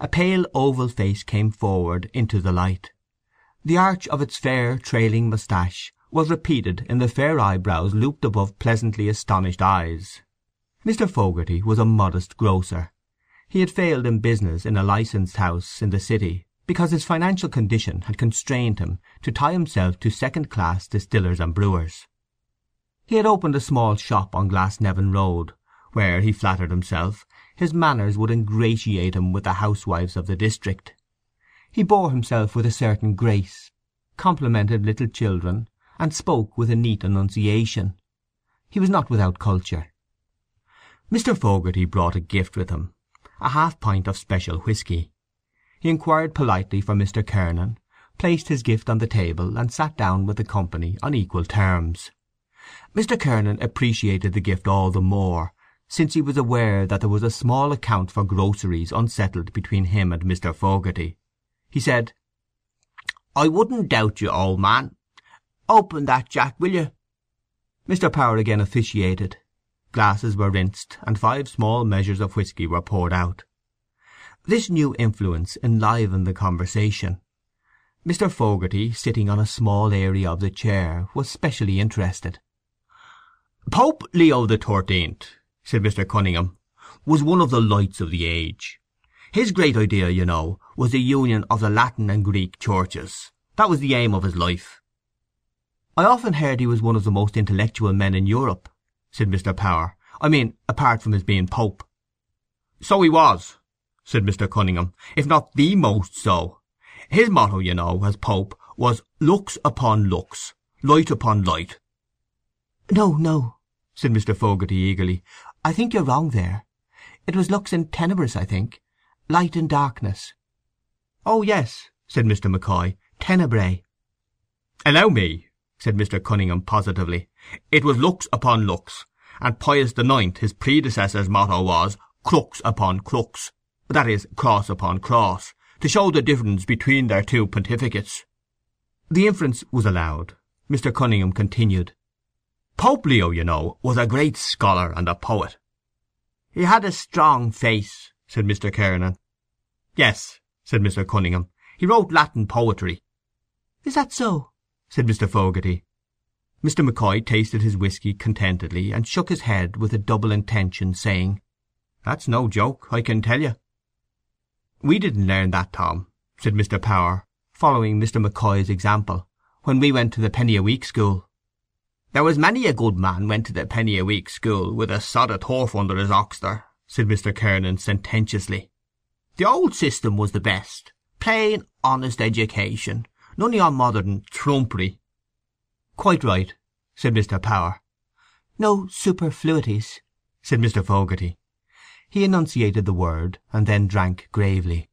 A pale oval face came forward into the light. The arch of its fair trailing moustache was repeated in the fair eyebrows looped above pleasantly astonished eyes. Mr. Fogarty was a modest grocer. He had failed in business in a licensed house in the city because his financial condition had constrained him to tie himself to second class distillers and brewers. He had opened a small shop on Glasnevin Road, where, he flattered himself, his manners would ingratiate him with the housewives of the district. He bore himself with a certain grace, complimented little children, and spoke with a neat enunciation. He was not without culture. Mr. Fogarty brought a gift with him, a half pint of special whisky. He inquired politely for Mr. Kernan, placed his gift on the table, and sat down with the company on equal terms. Mr. Kernan appreciated the gift all the more since he was aware that there was a small account for groceries unsettled between him and Mr. Fogarty. He said, "I wouldn't doubt you, old man. Open that, Jack, will you?" Mr. Power again officiated. Glasses were rinsed, and five small measures of whisky were poured out. This new influence enlivened the conversation. Mr. Fogarty, sitting on a small area of the chair, was specially interested. "Pope Leo the Thirteenth," said Mr. Cunningham, "was one of the lights of the age. His great idea, you know, was the union of the Latin and Greek churches. That was the aim of his life." "I often heard he was one of the most intellectual men in Europe," said Mr. Power. "I mean, apart from his being Pope." "So he was," said Mr. Cunningham, "if not the most so. His motto, you know, as Pope, was Lux upon lux, light upon light." "No, no," said Mr. Fogarty eagerly. "I think you're wrong there. It was lux in tenebris, I think. Light in darkness." "Oh yes," said Mr. McCoy. Tenebrae." "Allow me," said Mr. Cunningham positively. "It was lux upon lux, and Pius the Ninth, his predecessor's motto was crux upon crux that is, cross upon cross, to show the difference between their two pontificates." The inference was allowed. Mr. Cunningham continued. "Pope Leo, you know, was a great scholar and a poet." "He had a strong face," said Mr. Kernan. "Yes," said Mr. Cunningham. "He wrote Latin poetry." "Is that so?" said Mr. Fogarty. Mr. McCoy tasted his whisky contentedly, and shook his head with a double intention, saying, "That's no joke, I can tell you." "We didn't learn that, Tom," said Mr. Power, following Mr. McCoy's example, "when we went to the penny a week school." "There was many a good man went to the penny a week school with a sodden turf under his oxter," said Mr. Kernan sententiously. "The old system was the best. Plain, honest education. None of your modern trumpery." "Quite right," said Mr. Power. "No superfluities," said Mr. Fogarty. He enunciated the word, and then drank gravely.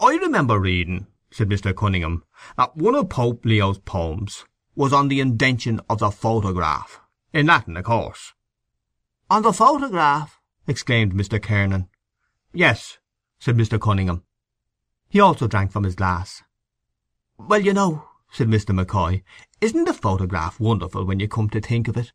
"I remember reading," said Mr. Cunningham, "that one of Pope Leo's poems was on the invention of the photograph, in Latin, of course." "On the photograph!" exclaimed Mr. Kernan. "Yes," said Mr. Cunningham. He also drank from his glass. "Well, you know," said Mr. McCoy, "isn't the photograph wonderful when you come to think of it?"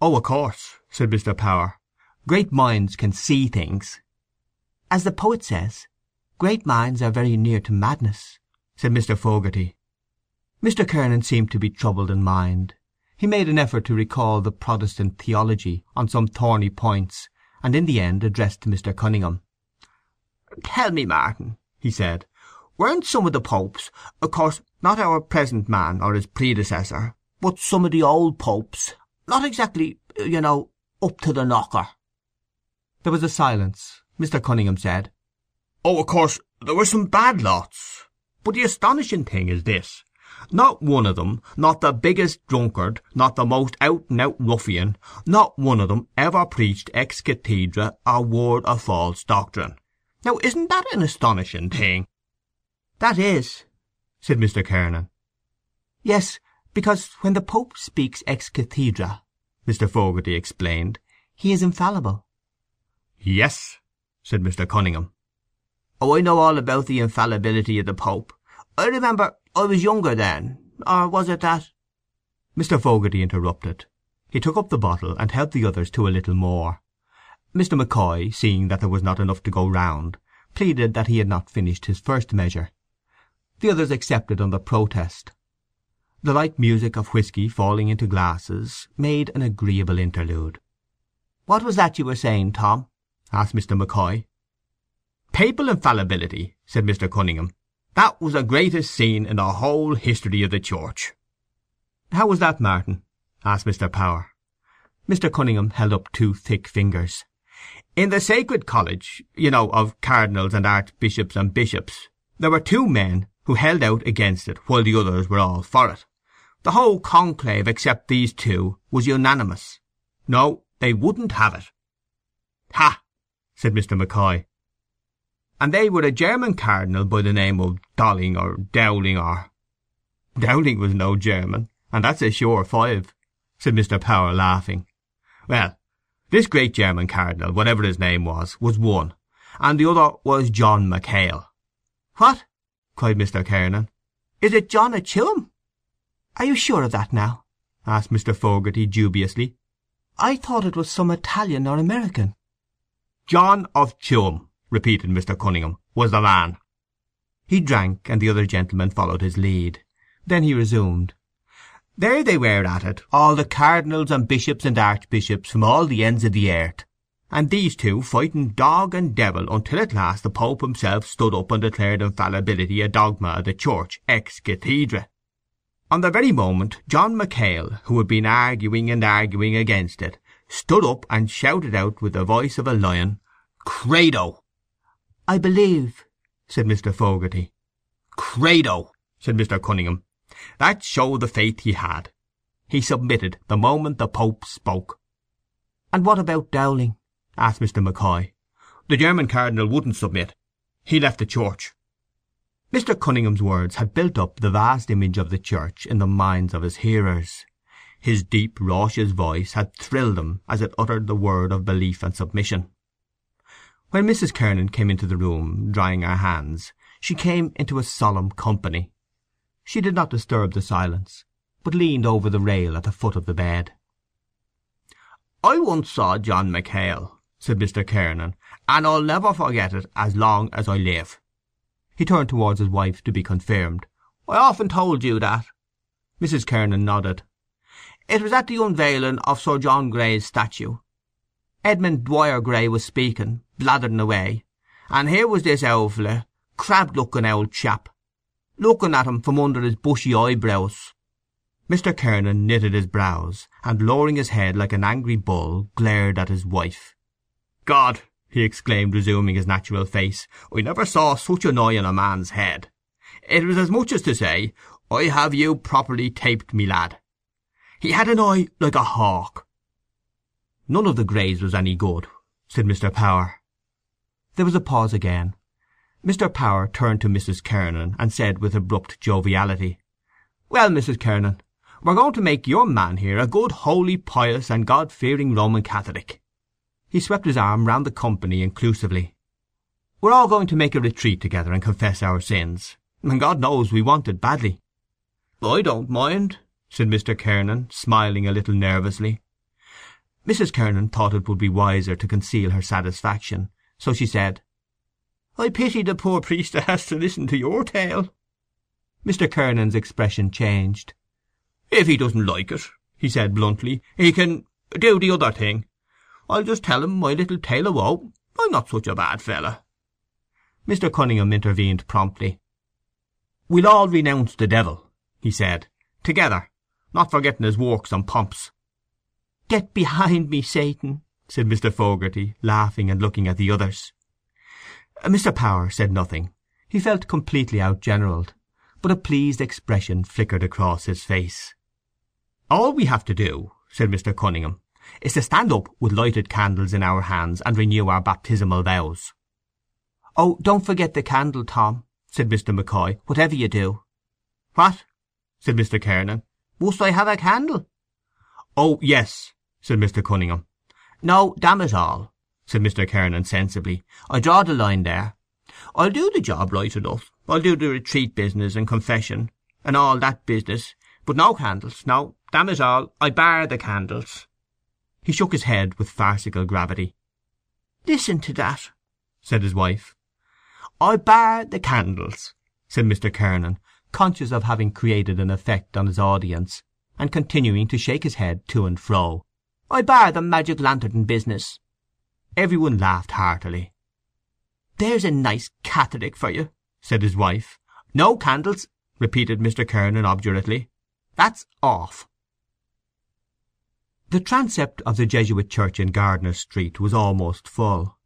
"Oh, of course," said Mr. Power. Great minds can see things." "As the poet says, great minds are very near to madness," said Mr. Fogarty. Mr. Kernan seemed to be troubled in mind. He made an effort to recall the Protestant theology on some thorny points, and in the end addressed Mr. Cunningham. "Tell me, Martin," he said, "weren't some of the popes, of course not our present man or his predecessor, but some of the old popes, not exactly, you know, up to the knocker?" There was a silence. Mr. Cunningham said, "Oh, of course there were some bad lots. But the astonishing thing is this: not one of them, not the biggest drunkard, not the most out-and-out ruffian, not one of them ever preached ex cathedra a word of false doctrine. Now isn't that an astonishing thing?" "That is," said Mr. Kernan. "Yes, because when the Pope speaks ex cathedra," Mr. Fogarty explained, "he is infallible. "Yes," said Mr. Cunningham. "Oh, I know all about the infallibility of the Pope. I remember I was younger then. Or was it that—" Mr. Fogarty interrupted. He took up the bottle and helped the others to a little more. Mr. McCoy, seeing that there was not enough to go round, pleaded that he had not finished his first measure. The others accepted under protest. The light music of whisky falling into glasses made an agreeable interlude. "What was that you were saying, Tom?" asked Mr. M'Coy. "Papal infallibility," said Mr. Cunningham. "That was the greatest scene in the whole history of the Church." "How was that, Martin?" asked Mr. Power. Mr. Cunningham held up two thick fingers. "In the sacred college, you know, of cardinals and archbishops and bishops, there were two men who held out against it while the others were all for it. The whole conclave except these two was unanimous. No, they wouldn't have it." "Ha!" said Mr. M'Coy. "And they were a German cardinal by the name of Dolling or Dowling or—" "Dowling was no German, and that's a sure five," said Mr. Power, laughing. "Well, this great German cardinal, whatever his name was, was one, and the other was John MacHale." "What!" cried Mr. Kernan. "Is it John of Tuam? Are you sure of that now?" asked Mr. Fogarty dubiously. I thought it was some Italian or American." "John of Tuam," repeated Mr. Cunningham, "was the man." He drank, and the other gentlemen followed his lead. Then he resumed. "There they were at it, all the cardinals and bishops and archbishops from all the ends of the earth, and these two fighting dog and devil until at last the Pope himself stood up and declared infallibility a dogma of the Church ex cathedra. On the very moment John MacHale, who had been arguing and arguing against it, stood up and shouted out with the voice of a lion, "Credo!" "I believe," said Mr. Fogarty. "Credo!" said Mr. Cunningham. That showed the faith he had. He submitted the moment the Pope spoke. "And what about Dowling?" asked Mr. M'Coy. The German cardinal wouldn't submit. He left the church. Mr. Cunningham's words had built up the vast image of the church in the minds of his hearers. His deep, raucous voice had thrilled them as it uttered the word of belief and submission. When Mrs. Kernan came into the room, drying her hands, she came into a solemn company. She did not disturb the silence, but leaned over the rail at the foot of the bed. "I once saw John MacHale," said Mr. Kernan, "and I'll never forget it as long as I live. He turned towards his wife to be confirmed. "I often told you that." Mrs. Kernan nodded. "It was at the unveiling of Sir John Gray's statue. Edmund Dwyer Gray was speaking, blathering away, and here was this owl fella, crabbed-looking old chap, looking at him from under his bushy eyebrows." Mr. Kernan knitted his brows, and lowering his head like an angry bull, glared at his wife. "God!" he exclaimed, resuming his natural face. "I never saw such an eye on a man's head. It was as much as to say, I have you properly taped, me lad. He had an eye like a hawk." "None of the Grays was any good," said Mr. Power. There was a pause again. Mr. Power turned to Mrs. Kernan, and said with abrupt joviality, "Well, Mrs. Kernan, we're going to make your man here a good, holy, pious, and God-fearing Roman Catholic. He swept his arm round the company inclusively. We're all going to make a retreat together and confess our sins, and God knows we want it badly. I don't mind, said Mr. Kernan, smiling a little nervously. Mrs. Kernan thought it would be wiser to conceal her satisfaction, so she said, I pity the poor priest that has to listen to your tale. Mr. Kernan's expression changed. If he doesn't like it, he said bluntly, he can do the other thing. I'll just tell him my little tale of woe. I'm not such a bad fella." Mr. Cunningham intervened promptly. "We'll all renounce the devil," he said, "together, not forgetting his works and pomps." "Get behind me, Satan!" said Mr. Fogarty, laughing and looking at the others. Uh, Mr. Power said nothing. He felt completely outgeneralled, but a pleased expression flickered across his face. "All we have to do," said Mr. Cunningham, is to stand up with lighted candles in our hands and renew our baptismal vows. "Oh, don't forget the candle, Tom," said Mr. M'Coy, "whatever you do." "What?" said Mr. Kernan. "Must I have a candle?" "Oh, yes," said Mr. Cunningham. "No, damn it all," said Mr. Kernan sensibly. "I draw the line there. I'll do the job right enough. I'll do the retreat business and confession, and all that business, but no candles. No, damn it all, I bar the candles. He shook his head with farcical gravity. "Listen to that!" said his wife. I bar the candles," said Mr. Kernan, conscious of having created an effect on his audience, and continuing to shake his head to and fro. "I bar the magic lantern business." Every one laughed heartily. "There's a nice Catholic for you," said his wife. "No candles," repeated Mr. Kernan obdurately. "That's off." The transept of the Jesuit church in Gardiner Street was almost full,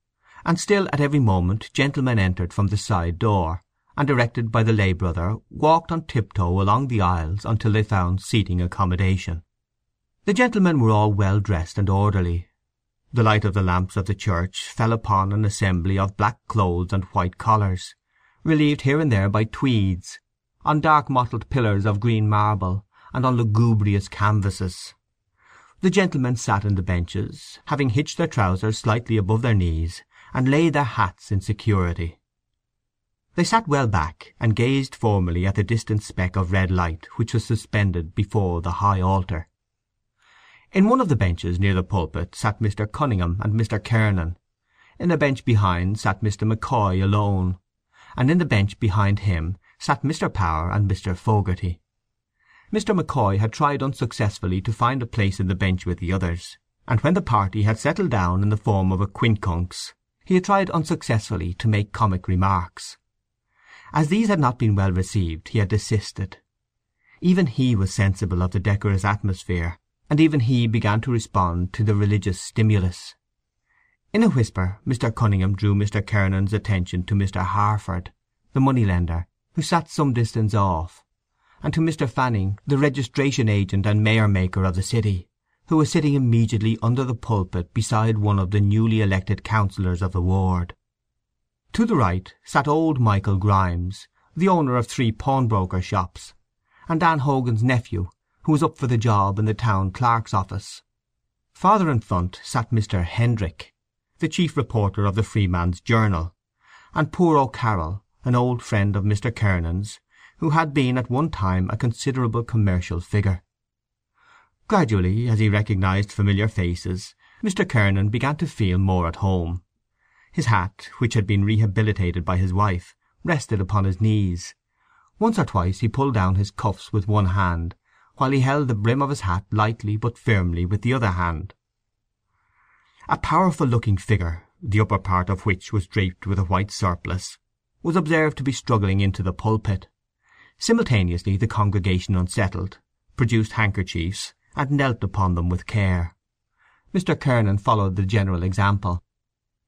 and still at every moment gentlemen entered from the side door, and, directed by the lay brother, walked on tiptoe along the aisles until they found seating accommodation. The gentlemen were all well dressed and orderly. The light of the lamps of the church fell upon an assembly of black clothes and white collars, relieved here and there by tweeds, on dark mottled pillars of green marble, and on lugubrious canvases. The gentlemen sat in the benches, having hitched their trousers slightly above their knees, and laid their hats in security. They sat well back, and gazed formally at the distant speck of red light which was suspended before the high altar. In one of the benches near the pulpit sat Mr. Cunningham and Mr. Kernan. In a bench behind sat Mr. McCoy alone, and in the bench behind him sat Mr. Power and Mr. Fogarty. Mr. McCoy had tried unsuccessfully to find a place in the bench with the others, and when the party had settled down in the form of a quincunx he had tried unsuccessfully to make comic remarks. As these had not been well received he had desisted. Even he was sensible of the decorous atmosphere, and even he began to respond to the religious stimulus. In a whisper Mr. Cunningham drew Mr. Kernan's attention to Mr. Harford, the money-lender, who sat some distance off, and to Mr. Fanning, the registration agent and mayor-maker of the city, who was sitting immediately under the pulpit beside one of the newly elected councillors of the ward. To the right sat old Michael Grimes, the owner of three pawnbroker shops, and Dan Hogan's nephew, who was up for the job in the town clerk's office. Farther in front sat Mr. Hendrick, the chief reporter of the Freeman's Journal, and poor O'Carroll, an old friend of Mr. Kernan's, who had been at one time a considerable commercial figure. Gradually, as he recognized familiar faces, Mr. Kernan began to feel more at home. His hat, which had been rehabilitated by his wife, rested upon his knees. Once or twice he pulled down his cuffs with one hand, while he held the brim of his hat lightly but firmly with the other hand. A powerful-looking figure, the upper part of which was draped with a white surplice, was observed to be struggling into the pulpit. Simultaneously the congregation unsettled, produced handkerchiefs, and knelt upon them with care. Mr. Kernan followed the general example.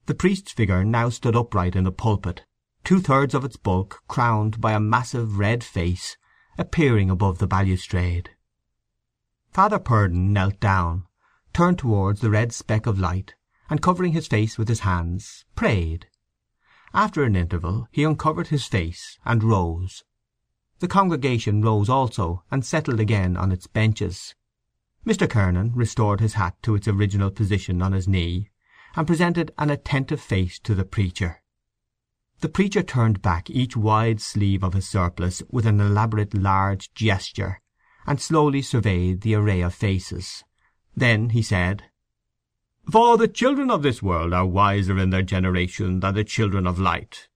The priest's figure now stood upright in the pulpit, two-thirds of its bulk crowned by a massive red face appearing above the balustrade. Father Purdon knelt down, turned towards the red speck of light, and covering his face with his hands, prayed. After an interval he uncovered his face and rose. The congregation rose also, and settled again on its benches. Mr. Kernan restored his hat to its original position on his knee, and presented an attentive face to the preacher. The preacher turned back each wide sleeve of his surplice with an elaborate large gesture, and slowly surveyed the array of faces. Then he said, For the children of this world are wiser in their generation than the children of light.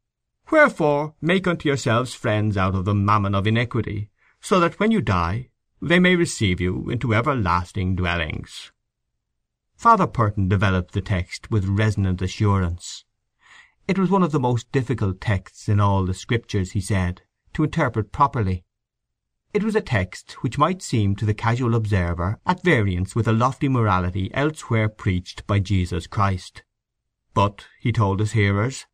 Wherefore make unto yourselves friends out of the mammon of iniquity, so that when you die they may receive you into everlasting dwellings. Father Purdon developed the text with resonant assurance. It was one of the most difficult texts in all the Scriptures, he said, to interpret properly. It was a text which might seem to the casual observer at variance with the lofty morality elsewhere preached by Jesus Christ. But, he told his hearers,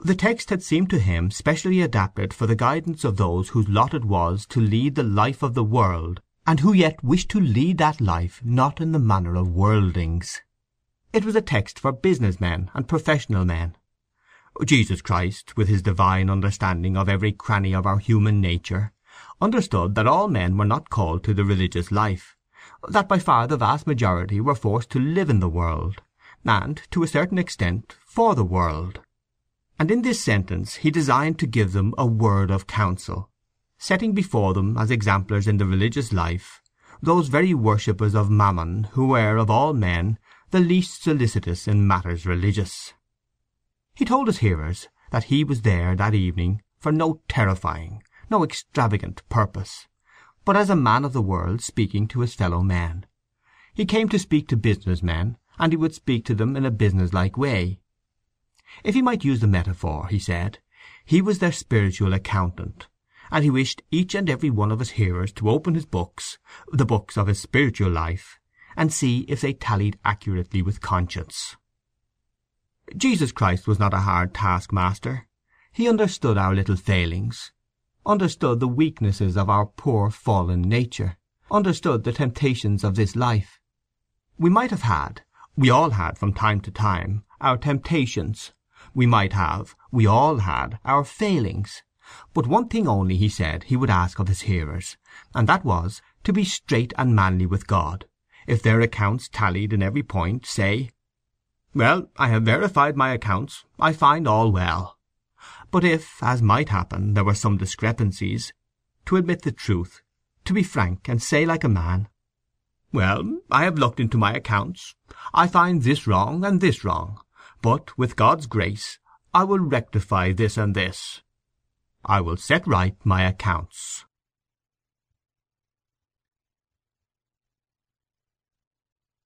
the text had seemed to him specially adapted for the guidance of those whose lot it was to lead the life of the world, and who yet wished to lead that life not in the manner of worldlings. It was a text for business men and professional men. Jesus Christ, with his divine understanding of every cranny of our human nature, understood that all men were not called to the religious life, that by far the vast majority were forced to live in the world, and, to a certain extent, for the world. And in this sentence he designed to give them a word of counsel, setting before them as exemplars in the religious life those very worshippers of Mammon who were, of all men, the least solicitous in matters religious. He told his hearers that he was there that evening for no terrifying, no extravagant purpose, but as a man of the world speaking to his fellow men. He came to speak to business men, and he would speak to them in a businesslike way. If he might use the metaphor, he said, he was their spiritual accountant, and he wished each and every one of his hearers to open his books, the books of his spiritual life, and see if they tallied accurately with conscience. Jesus Christ was not a hard taskmaster. He understood our little failings, understood the weaknesses of our poor fallen nature, understood the temptations of this life. We might have had, we all had from time to time, our temptations. We might have, we all had, our failings. But one thing only, he said, he would ask of his hearers, and that was to be straight and manly with God. If their accounts tallied in every point, say, "Well, I have verified my accounts. I find all well." But if, as might happen, there were some discrepancies, to admit the truth, to be frank, and say like a man, "Well, I have looked into my accounts. I find this wrong and this wrong, but, with God's grace, I will rectify this and this. I will set right my accounts."